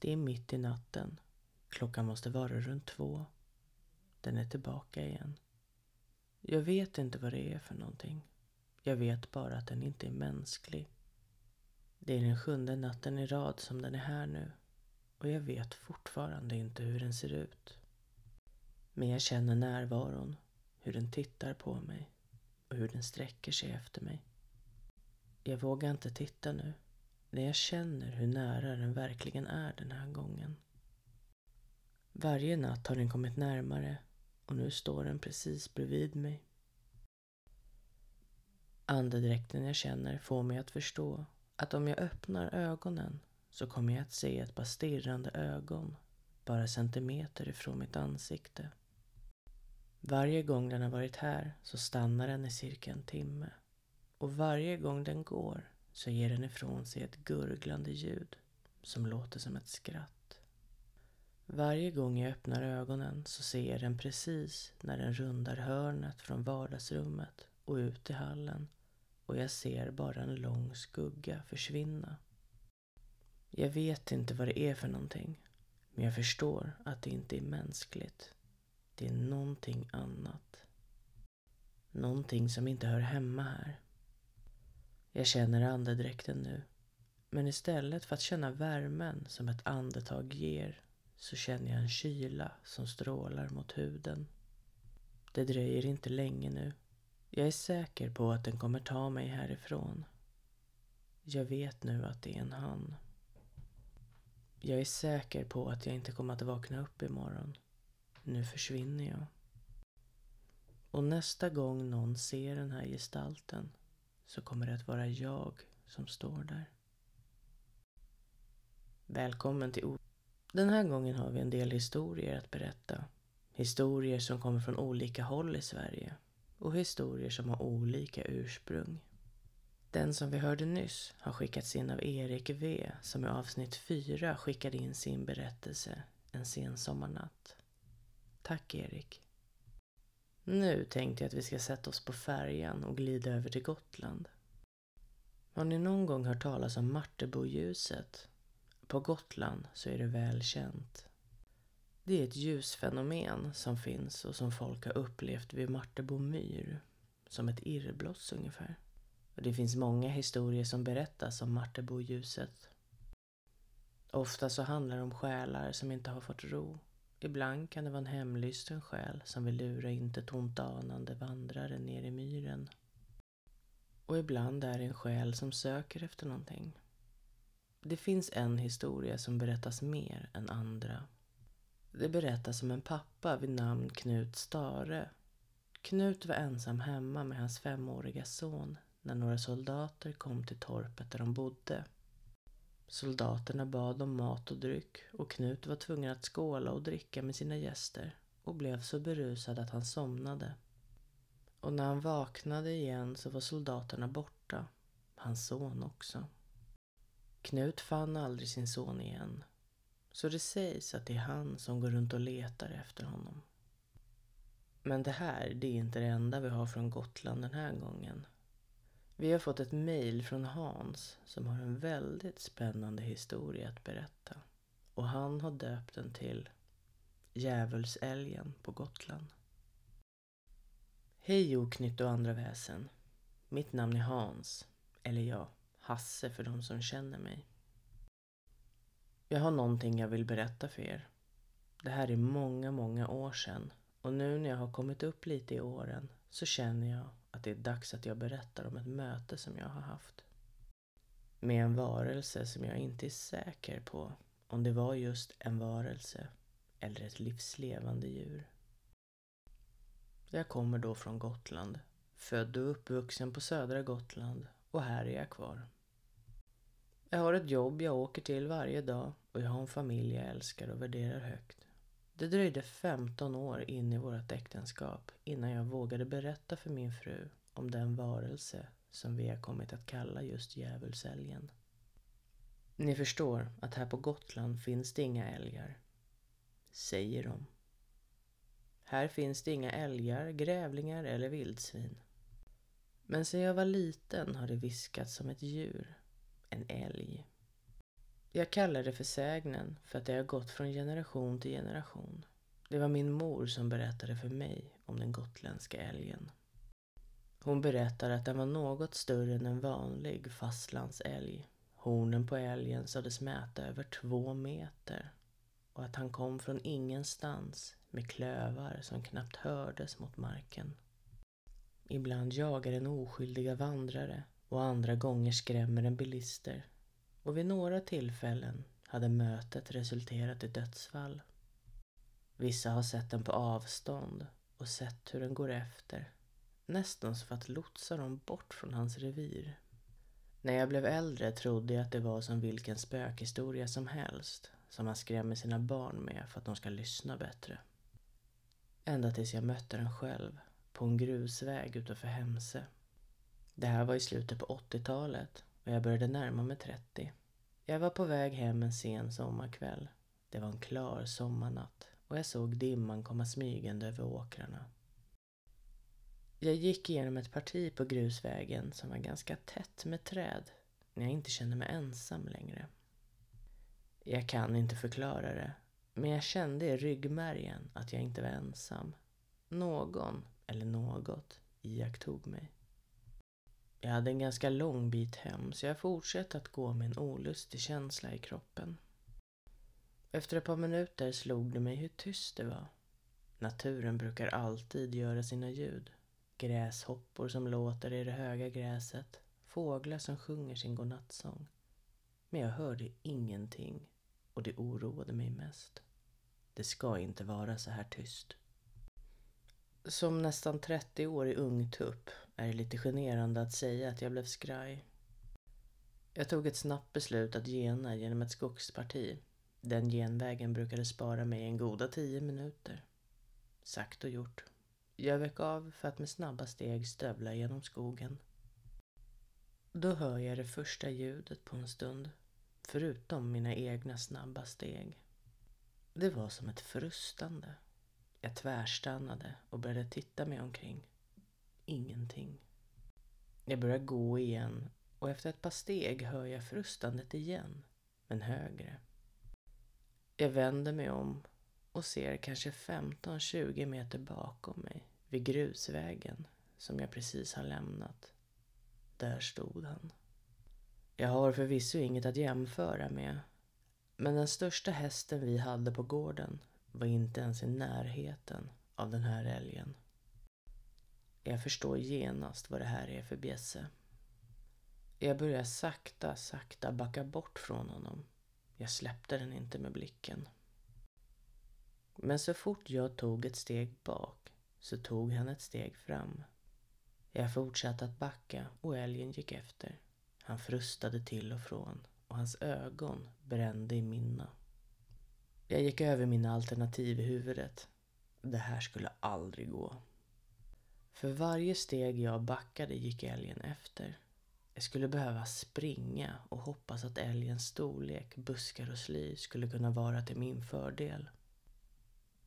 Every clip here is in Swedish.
Det är mitt i natten. Klockan måste vara runt två. Den är tillbaka igen. Jag vet inte vad det är för någonting. Jag vet bara att den inte är mänsklig. Det är den sjunde natten i rad som den är här nu och jag vet fortfarande inte hur den ser ut. Men jag känner närvaron, hur den tittar på mig och hur den sträcker sig efter mig. Jag vågar inte titta nu, när jag känner hur nära den verkligen är den här gången. Varje natt har den kommit närmare och nu står den precis bredvid mig. Andedräkten jag känner får mig att förstå att om jag öppnar ögonen så kommer jag att se ett par stirrande ögon bara centimeter ifrån mitt ansikte. Varje gång den har varit här så stannar den i cirka en timme. Och varje gång den går så ger den ifrån sig ett gurglande ljud som låter som ett skratt. Varje gång jag öppnar ögonen så ser jag den precis när den rundar hörnet från vardagsrummet och ut i hallen och jag ser bara en lång skugga försvinna. Jag vet inte vad det är för någonting, men jag förstår att det inte är mänskligt. Det är någonting annat. Någonting som inte hör hemma här. Jag känner andedräkten nu, men istället för att känna värmen som ett andetag ger så känner jag en kyla som strålar mot huden. Det dröjer inte länge nu. Jag är säker på att den kommer ta mig härifrån. Jag vet nu att det är en han. Jag är säker på att jag inte kommer att vakna upp imorgon. Nu försvinner jag. Och nästa gång någon ser den här gestalten så kommer det att vara jag som står där. Välkommen till o Den här gången har vi en del historier att berätta. Historier som kommer från olika håll i Sverige och historier som har olika ursprung. Den som vi hörde nyss har skickats in av Erik V som i avsnitt 4 skickade in sin berättelse En sensommarnatt. Tack Erik. Nu tänkte jag att vi ska sätta oss på färjan och glida över till Gotland. Har ni någon gång hört talas om Marteboljuset? På Gotland så är det väl känt. Det är ett ljusfenomen som finns och som folk har upplevt vid Martebo myr. Som ett irrbloss ungefär. Och det finns många historier som berättas om Marteboljuset. Ofta så handlar det om själar som inte har fått ro. Ibland kan det vara en hemlysten själ som vill lura inte ont anande vandrare ner i myren. Och ibland är det en själ som söker efter någonting. Det finns en historia som berättas mer än andra. Det berättas om en pappa vid namn Knut Stare. Knut var ensam hemma med hans femåriga son när några soldater kom till torpet där de bodde. Soldaterna bad om mat och dryck och Knut var tvungen att skåla och dricka med sina gäster och blev så berusad att han somnade. Och när han vaknade igen så var soldaterna borta, hans son också. Knut fann aldrig sin son igen, så det sägs att det är han som går runt och letar efter honom. Men det här, det är inte det enda vi har från Gotland den här gången. Vi har fått ett mejl från Hans som har en väldigt spännande historia att berätta. Och han har döpt den till Djävulsälgen på Gotland. Hej oknytt och andra väsen. Mitt namn är Hans. Eller ja, Hasse för de som känner mig. Jag har någonting jag vill berätta för er. Det här är många, många år sedan och nu när jag har kommit upp lite i åren så känner jag att det är dags att jag berättar om ett möte som jag har haft. Med en varelse som jag inte är säker på om det var just en varelse eller ett livslevande djur. Jag kommer då från Gotland, född och uppvuxen på södra Gotland och här är jag kvar. Jag har ett jobb jag åker till varje dag och jag har en familj jag älskar och värderar högt. Det dröjde 15 år in i vårt äktenskap innan jag vågade berätta för min fru om den varelse som vi har kommit att kalla just djävulsälgen. Ni förstår att här på Gotland finns det inga älgar. Säger de. Här finns det inga älgar, grävlingar eller vildsvin. Men sen jag var liten har det viskats som ett djur. En älg. Jag kallar det för sägnen för att det har gått från generation till generation. Det var min mor som berättade för mig om den gotländska älgen. Hon berättar att den var något större än en vanlig fastlandsälg. Hornen på älgen sades mäta över två meter och att han kom från ingenstans med klövar som knappt hördes mot marken. Ibland jagar den oskyldiga vandrare och andra gånger skrämmer den bilister. Och vid några tillfällen hade mötet resulterat i dödsfall. Vissa har sett den på avstånd och sett hur den går efter. Nästan för att lotsa dem bort från hans revir. När jag blev äldre trodde jag att det var som vilken spökhistoria som helst som man skrämmer sina barn med för att de ska lyssna bättre. Ända tills jag mötte den själv på en grusväg utanför Hemse. Det här var i slutet på 80-talet och jag började närma mig 30. Jag var på väg hem en sen sommarkväll. Det var en klar sommarnatt och jag såg dimman komma smygande över åkrarna. Jag gick igenom ett parti på grusvägen som var ganska tätt med träd när jag inte kände mig ensam längre. Jag kan inte förklara det, men jag kände i ryggmärgen att jag inte var ensam. Någon, eller något, iakttog mig. Jag hade en ganska lång bit hem så jag fortsatte att gå med en olustig känsla i kroppen. Efter ett par minuter slog det mig hur tyst det var. Naturen brukar alltid göra sina ljud. Gräshoppor som låter i det höga gräset. Fåglar som sjunger sin godnattsång. Men jag hörde ingenting och det oroade mig mest. Det ska inte vara så här tyst. Som nästan 30-årig ungtupp är det lite generande att säga att jag blev skraj. Jag tog ett snabbt beslut att gena genom ett skogsparti. Den genvägen brukade spara mig en goda tio minuter. Sagt och gjort. Jag vek av för att med snabba steg stövla genom skogen. Då hör jag det första ljudet på en stund, förutom mina egna snabba steg. Det var som ett frustande. Jag tvärstannade och började titta mig omkring. Ingenting. Jag börjar gå igen och efter ett par steg hör jag frustandet igen, men högre. Jag vänder mig om och ser kanske 15-20 meter bakom mig vid grusvägen som jag precis har lämnat. Där stod han. Jag har förvisso inget att jämföra med men den största hästen vi hade på gården var inte ens i närheten av den här älgen. Jag förstår genast vad det här är för bjässe. Jag börjar sakta, sakta backa bort från honom. Jag släppte den inte med blicken. Men så fort jag tog ett steg bak så tog han ett steg fram. Jag fortsatte att backa och älgen gick efter. Han frustade till och från och hans ögon brände i mina. Jag gick över mina alternativ i huvudet. Det här skulle aldrig gå. För varje steg jag backade gick älgen efter. Jag skulle behöva springa och hoppas att älgens storlek, buskar och sly skulle kunna vara till min fördel.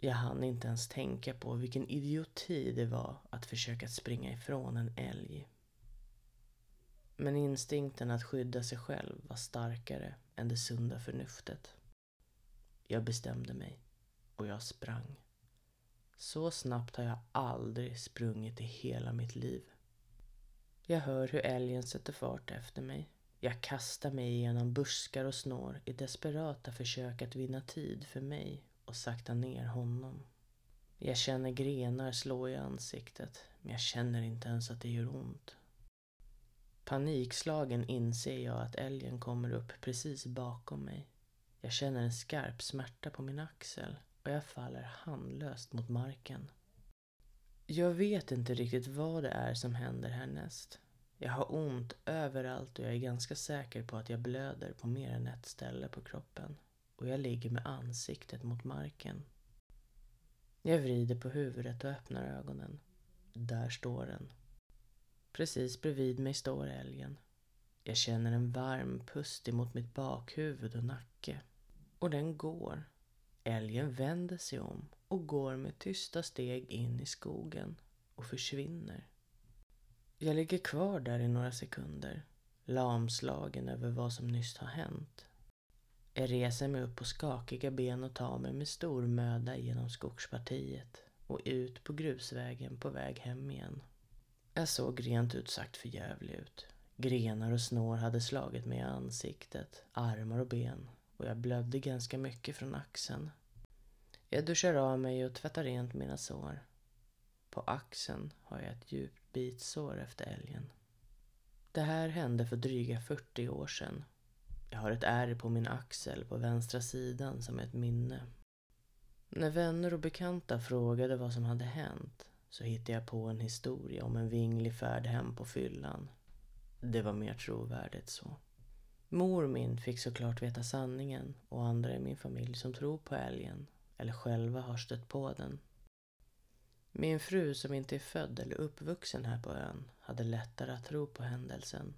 Jag hann inte ens tänka på vilken idioti det var att försöka springa ifrån en älg. Men instinkten att skydda sig själv var starkare än det sunda förnuftet. Jag bestämde mig och jag sprang. Så snabbt har jag aldrig sprungit i hela mitt liv. Jag hör hur älgen sätter fart efter mig. Jag kastar mig igenom buskar och snår i desperata försök att vinna tid för mig och sakta ner honom. Jag känner grenar slå i ansiktet, men jag känner inte ens att det gör ont. Panikslagen inser jag att älgen kommer upp precis bakom mig. Jag känner en skarp smärta på min axel och jag faller handlöst mot marken. Jag vet inte riktigt vad det är som händer härnäst. Jag har ont överallt och jag är ganska säker på att jag blöder på mer än ett ställe på kroppen. Och jag ligger med ansiktet mot marken. Jag vrider på huvudet och öppnar ögonen. Där står den. Precis bredvid mig står älgen. Jag känner en varm pust emot mitt bakhuvud och nacke. Och den går. Älgen vänder sig om och går med tysta steg in i skogen och försvinner. Jag ligger kvar där i några sekunder, lamslagen över vad som nyss har hänt. Jag reser mig upp på skakiga ben och tar mig med stor möda genom skogspartiet och ut på grusvägen på väg hem igen. Jag såg rent ut sagt förjävlig ut. Grenar och snår hade slagit mig i ansiktet, armar och ben och jag blödde ganska mycket från axeln. Jag duschar av mig och tvättar rent mina sår. På axeln har jag ett djupt bitsår efter älgen. Det här hände för dryga 40 år sedan. Jag har ett ärr på min axel på vänstra sidan som ett minne. När vänner och bekanta frågade vad som hade hänt så hittade jag på en historia om en vinglig färd hem på fyllan. Det var mer trovärdigt så. Mor min fick såklart veta sanningen och andra i min familj som tror på älgen eller själva har stött på den. Min fru som inte är född eller uppvuxen här på ön hade lättare att tro på händelsen.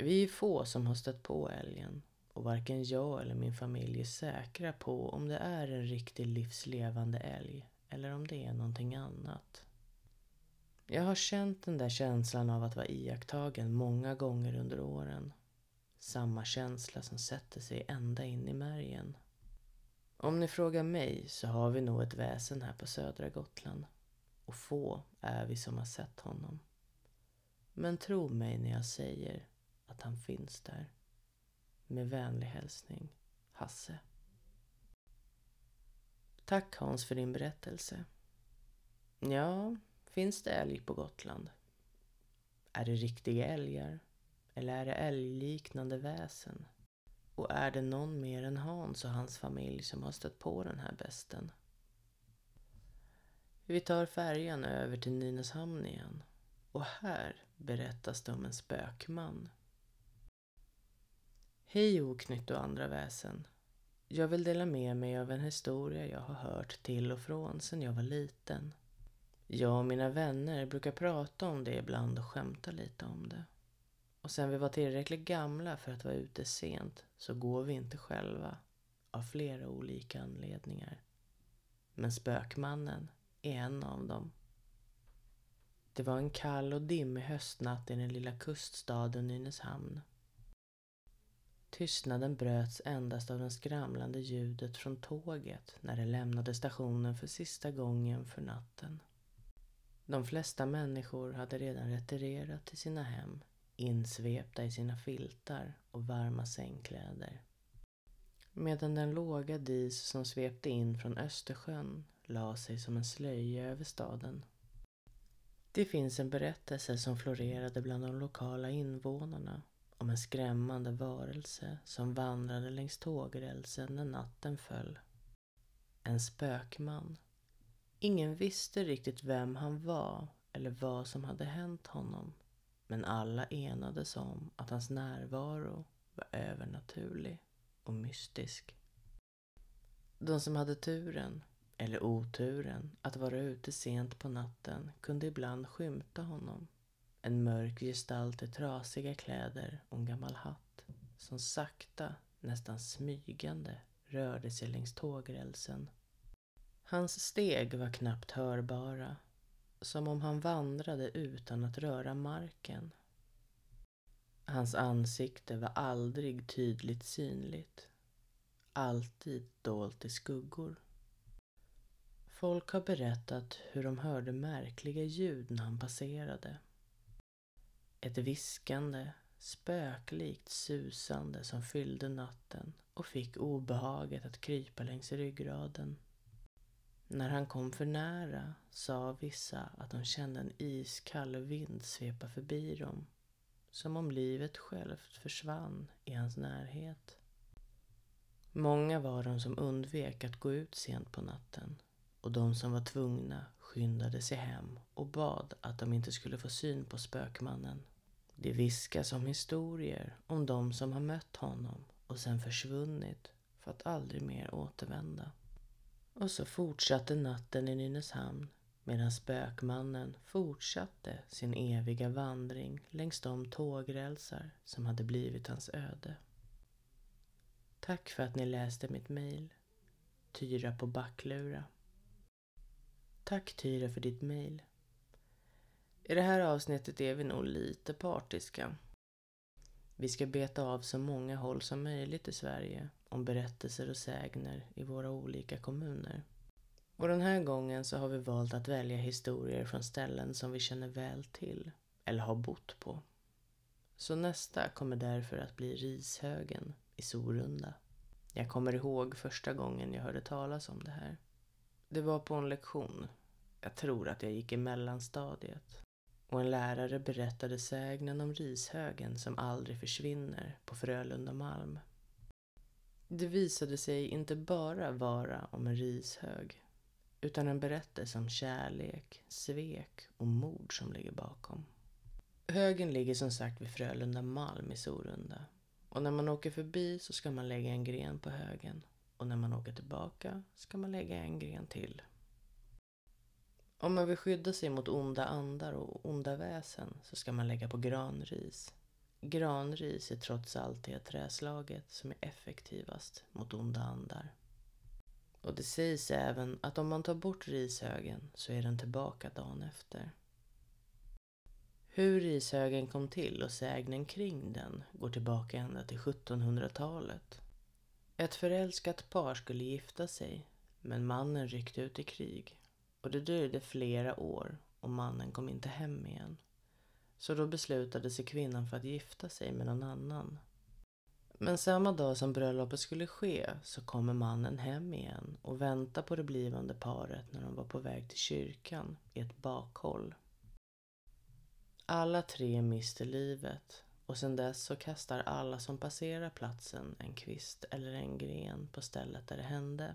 Vi är få som har stött på älgen och varken jag eller min familj är säkra på om det är en riktig livslevande älg eller om det är någonting annat. Jag har känt den där känslan av att vara iakttagen många gånger under åren. Samma känsla som sätter sig ända in i märgen. Om ni frågar mig så har vi nog ett väsen här på södra Gotland. Och få är vi som har sett honom. Men tro mig när jag säger att han finns där. Med vänlig hälsning, Hasse. Tack Hans för din berättelse. Ja, finns det älg på Gotland? Är det riktiga älgar? Eller är det älgliknande väsen? Och är det någon mer än Hans och hans familj som har stött på den här besten? Vi tar färjan över till Nynäshamn igen. Och här berättas det om en spökman. Hej oknytt och andra väsen. Jag vill dela med mig av en historia jag har hört till och från sedan jag var liten. Jag och mina vänner brukar prata om det ibland och skämta lite om det. Och sen vi var tillräckligt gamla för att vara ute sent så går vi inte själva. Av flera olika anledningar. Men Spökmannen är en av dem. Det var en kall och dimmig höstnatt i den lilla kuststaden Nynäshamn. Tystnaden bröts endast av det skramlande ljudet från tåget när det lämnade stationen för sista gången för natten. De flesta människor hade redan retirerat till sina hem, insvepta i sina filtar och varma sängkläder. Medan den låga dis som svepte in från Östersjön la sig som en slöja över staden. Det finns en berättelse som florerade bland de lokala invånarna om en skrämmande varelse som vandrade längs tågrälsen när natten föll. En spökman. Ingen visste riktigt vem han var eller vad som hade hänt honom. Men alla enades om att hans närvaro var övernaturlig och mystisk. De som hade turen eller oturen att vara ute sent på natten kunde ibland skymta honom. En mörk gestalt i trasiga kläder och en gammal hatt som sakta, nästan smygande, rörde sig längs tågrälsen. Hans steg var knappt hörbara, som om han vandrade utan att röra marken. Hans ansikte var aldrig tydligt synligt, alltid dolt i skuggor. Folk har berättat hur de hörde märkliga ljud när han passerade. Ett viskande, spöklikt susande som fyllde natten och fick obehaget att krypa längs ryggraden. När han kom för nära sa vissa att de kände en iskall vind svepa förbi dem. Som om livet självt försvann i hans närhet. Många var de som undvek att gå ut sent på natten och de som var tvungna skyndade sig hem och bad att de inte skulle få syn på spökmannen. Det viskas om historier om de som har mött honom och sen försvunnit för att aldrig mer återvända. Och så fortsatte natten i Nynäshamn medan spökmannen fortsatte sin eviga vandring längs de tågrälsar som hade blivit hans öde. Tack för att ni läste mitt mejl. Tyra på Backlura. Tack Tyra för ditt mejl. I det här avsnittet är vi nog lite partiska. Vi ska beta av så många håll som möjligt i Sverige om berättelser och sägner i våra olika kommuner. Och den här gången så har vi valt att välja historier från ställen som vi känner väl till eller har bott på. Så nästa kommer därför att bli Rishögen i Sorunda. Jag kommer ihåg första gången jag hörde talas om det här. Det var på en lektion. Jag tror att jag gick i mellanstadiet. Och en lärare berättade sägnen om Rishögen som aldrig försvinner på Frölunda Malm. Det visade sig inte bara vara om en rishög utan en berättelse om kärlek, svek och mord som ligger bakom. Högen ligger som sagt vid Frölunda Malm i Sorunda. Och när man åker förbi så ska man lägga en gren på högen. Och när man åker tillbaka ska man lägga en gren till. Om man vill skydda sig mot onda andar och onda väsen så ska man lägga på granris. Granris är trots allt det träslaget som är effektivast mot onda andar. Och det sägs även att om man tar bort rishögen så är den tillbaka dagen efter. Hur rishögen kom till och sägnen kring den går tillbaka ända till 1700-talet. Ett förälskat par skulle gifta sig, men mannen ryckte ut i krig. Och det dröjde flera år och mannen kom inte hem igen. Så då beslutade sig kvinnan för att gifta sig med någon annan. Men samma dag som bröllopet skulle ske så kommer mannen hem igen och väntar på det blivande paret när de var på väg till kyrkan i ett bakhåll. Alla tre mister livet och sedan dess så kastar alla som passerar platsen en kvist eller en gren på stället där det hände.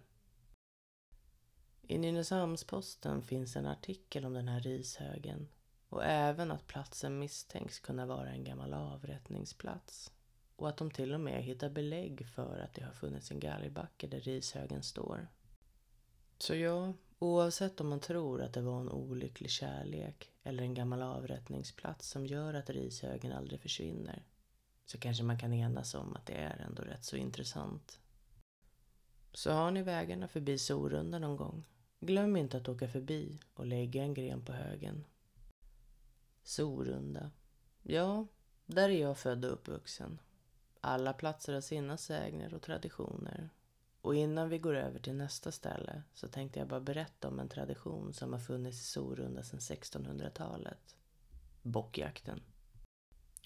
I Nynäshamns-Posten finns en artikel om den här rishögen och även att platsen misstänks kunna vara en gammal avrättningsplats och att de till och med hittar belägg för att det har funnits en galgbacke där rishögen står. Så ja, oavsett om man tror att det var en olycklig kärlek eller en gammal avrättningsplats som gör att rishögen aldrig försvinner så kanske man kan enas om att det är ändå rätt så intressant. Så har ni vägarna förbi Sorunda någon gång, glöm inte att åka förbi och lägga en gren på högen. Sorunda. Ja, där är jag född och uppvuxen. Alla platser har sina sägner och traditioner. Och innan vi går över till nästa ställe så tänkte jag bara berätta om en tradition som har funnits i Sorunda sedan 1600-talet. Bockjakten.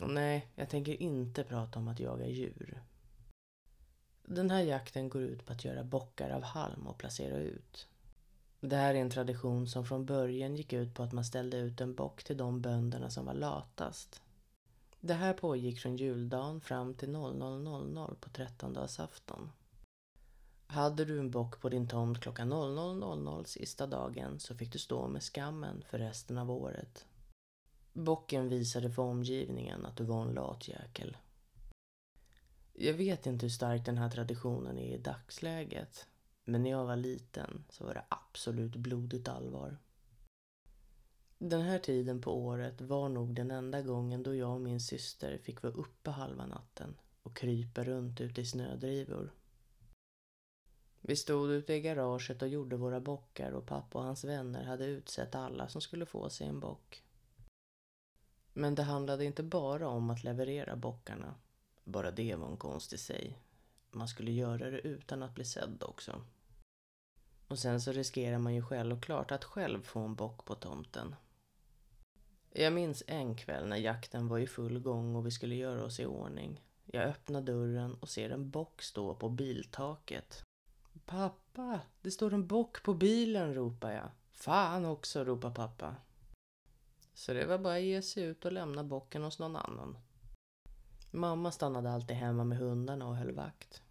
Och nej, jag tänker inte prata om att jaga djur. Den här jakten går ut på att göra bockar av halm och placera ut. Det här är en tradition som från början gick ut på att man ställde ut en bock till de bönderna som var latast. Det här pågick från juldagen fram till 00.00 på trettondagsafton. Hade du en bock på din tomt klockan 00.00 sista dagen så fick du stå med skammen för resten av året. Bocken visade för omgivningen att du var en lat jäkel. Jag vet inte hur stark den här traditionen är i dagsläget. Men när jag var liten så var det absolut blodigt allvar. Den här tiden på året var nog den enda gången då jag och min syster fick vara uppe halva natten och krypa runt ute i snödrivor. Vi stod ute i garaget och gjorde våra bockar och pappa och hans vänner hade utsett alla som skulle få sig en bock. Men det handlade inte bara om att leverera bockarna. Bara det var en konst i sig. Man skulle göra det utan att bli sedd också. Och sen så riskerar man ju självklart att själv få en bock på tomten. Jag minns en kväll när jakten var i full gång och vi skulle göra oss i ordning. Jag öppnar dörren och ser en bock stå på biltaket. Pappa, det står en bock på bilen, ropar jag. Fan också, ropar pappa. Så det var bara att ge sig ut och lämna bocken hos någon annan. Mamma stannade alltid hemma med hundarna och höll vakt.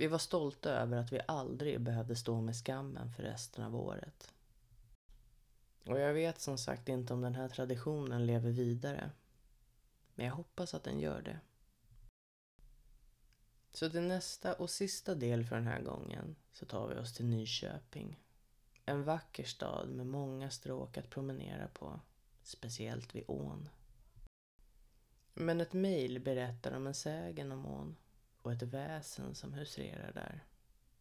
Vi var stolta över att vi aldrig behövde stå med skammen för resten av året. Och jag vet som sagt inte om den här traditionen lever vidare. Men jag hoppas att den gör det. Så till nästa och sista del för den här gången så tar vi oss till Nyköping. En vacker stad med många stråk att promenera på, speciellt vid ån. Men ett mejl berättar om en sägen om ån och ett väsen som huserar där.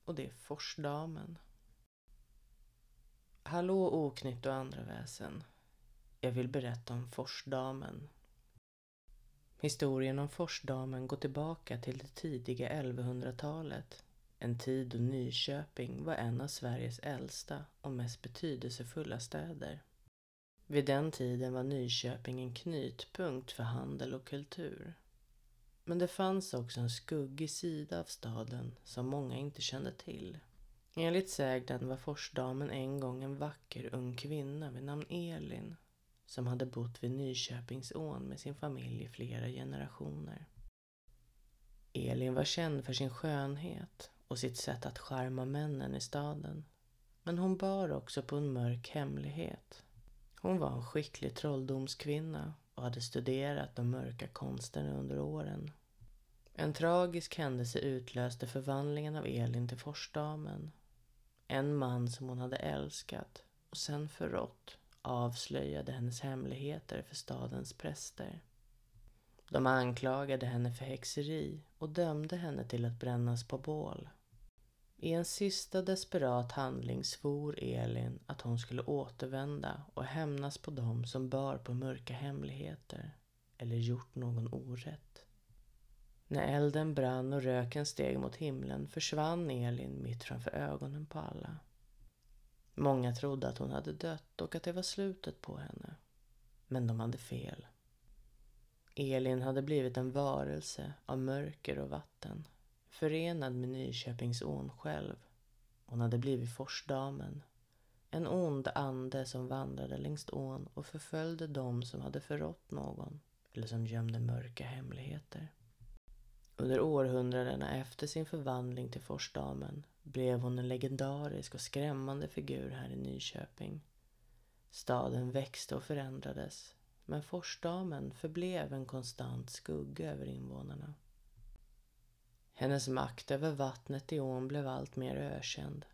Och det är Forsdamen. Hallå oknytt och andra väsen. Jag vill berätta om Forsdamen. Historien om Forsdamen går tillbaka till det tidiga 1100-talet. En tid då Nyköping var en av Sveriges äldsta och mest betydelsefulla städer. Vid den tiden var Nyköping en knytpunkt för handel och kultur. Men det fanns också en skuggig sida av staden som många inte kände till. Enligt sägnen var Forsdamen en gång en vacker ung kvinna vid namn Elin som hade bott vid Nyköpingsån med sin familj i flera generationer. Elin var känd för sin skönhet och sitt sätt att charma männen i staden. Men hon bar också på en mörk hemlighet. Hon var en skicklig trolldomskvinna och hade studerat de mörka konsterna under åren. En tragisk händelse utlöste förvandlingen av Elin till Forsdamen. En man som hon hade älskat och sen förrått avslöjade hennes hemligheter för stadens präster. De anklagade henne för häxeri och dömde henne till att brännas på bål. I en sista desperat handling svor Elin att hon skulle återvända och hämnas på dem som bar på mörka hemligheter eller gjort någon orätt. När elden brann och röken steg mot himlen försvann Elin mitt framför ögonen på alla. Många trodde att hon hade dött och att det var slutet på henne. Men de hade fel. Elin hade blivit en varelse av mörker och vatten, förenad med Nyköpingsån själv. Hon hade blivit Forsdamen, en ond ande som vandrade längs ån och förföljde dem som hade förrått någon eller som gömde mörka hemligheter. Under århundradena efter sin förvandling till Forsdamen blev hon en legendarisk och skrämmande figur här i Nyköping. Staden växte och förändrades, men Forsdamen förblev en konstant skugga över invånarna. Hennes makt över vattnet i ån blev allt mer ökänd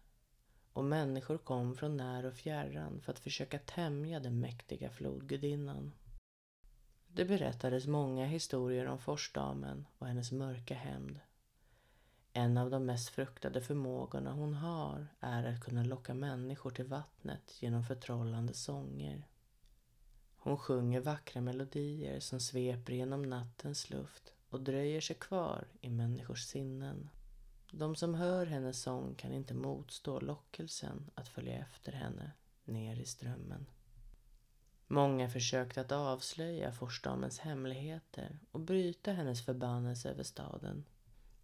och människor kom från när och fjärran för att försöka tämja den mäktiga flodgudinnan. Det berättades många historier om Forsdamen och hennes mörka hämnd. En av de mest fruktade förmågorna hon har är att kunna locka människor till vattnet genom förtrollande sånger. Hon sjunger vackra melodier som sveper genom nattens luft och dröjer sig kvar i människors sinnen. De som hör hennes sång kan inte motstå lockelsen att följa efter henne ner i strömmen. Många försökte att avslöja Forsdamens hemligheter och bryta hennes förbannelse över staden.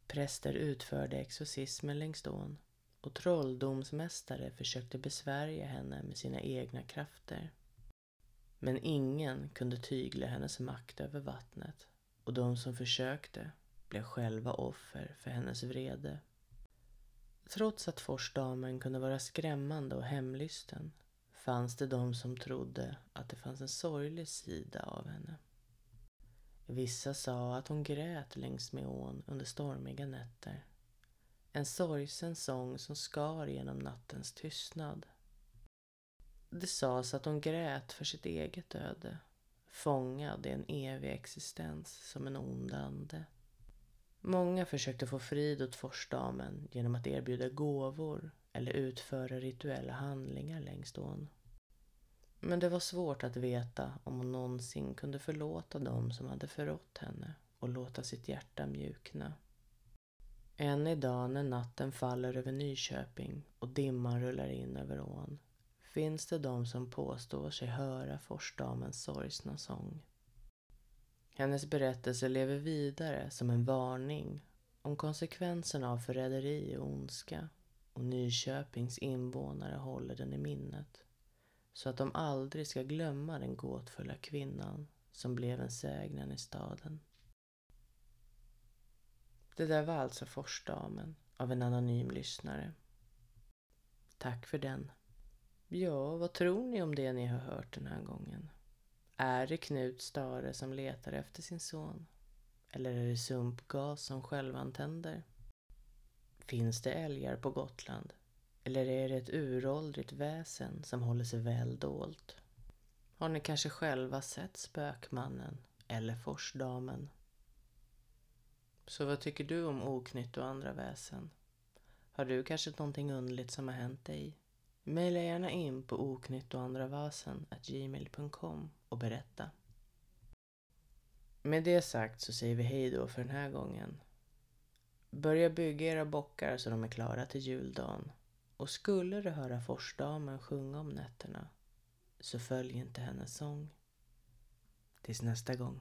Präster utförde exorcismer längs ån och trolldomsmästare försökte besvärja henne med sina egna krafter. Men ingen kunde tygla hennes makt över vattnet och de som försökte blev själva offer för hennes vrede. Trots att Forsdamen kunde vara skrämmande och hemlysten fanns det de som trodde att det fanns en sorglig sida av henne. Vissa sa att hon grät längs med ån under stormiga nätter. En sorgsen sång som skar genom nattens tystnad. Det sades att hon grät för sitt eget öde, fångad i en evig existens som en ond ande. Många försökte få frid åt Forsdamen genom att erbjuda gåvor eller utföra rituella handlingar längs ån. Men det var svårt att veta om hon någonsin kunde förlåta dem som hade förrått henne och låta sitt hjärta mjukna. Än idag när natten faller över Nyköping och dimman rullar in över ån finns det de som påstår sig höra Forsdamens sorgsna sång. Hennes berättelse lever vidare som en varning om konsekvenserna av förräderi och ondska och Nyköpings invånare håller den i minnet så att de aldrig ska glömma den gåtfulla kvinnan som blev en sägnen i staden. Det där var alltså Forsdamen av en anonym lyssnare. Tack för den. Ja, vad tror ni om det ni har hört den här gången? Är det Knut Stare som letar efter sin son? Eller är det sumpgas som självantänder? Finns det älgar på Gotland? Eller är det ett uråldrigt väsen som håller sig väl dolt? Har ni kanske själva sett Spökmannen eller Forsdamen? Så vad tycker du om oknytt och andra väsen? Har du kanske någonting underligt som har hänt dig? Maila gärna in på oknytt och andra vasen gmail.com och berätta. Med det sagt så säger vi hej då för den här gången. Börja bygga era bockar så de är klara till juldagen. Och skulle du höra forsdamen sjunga om nätterna så följ inte hennes sång. Tills nästa gång.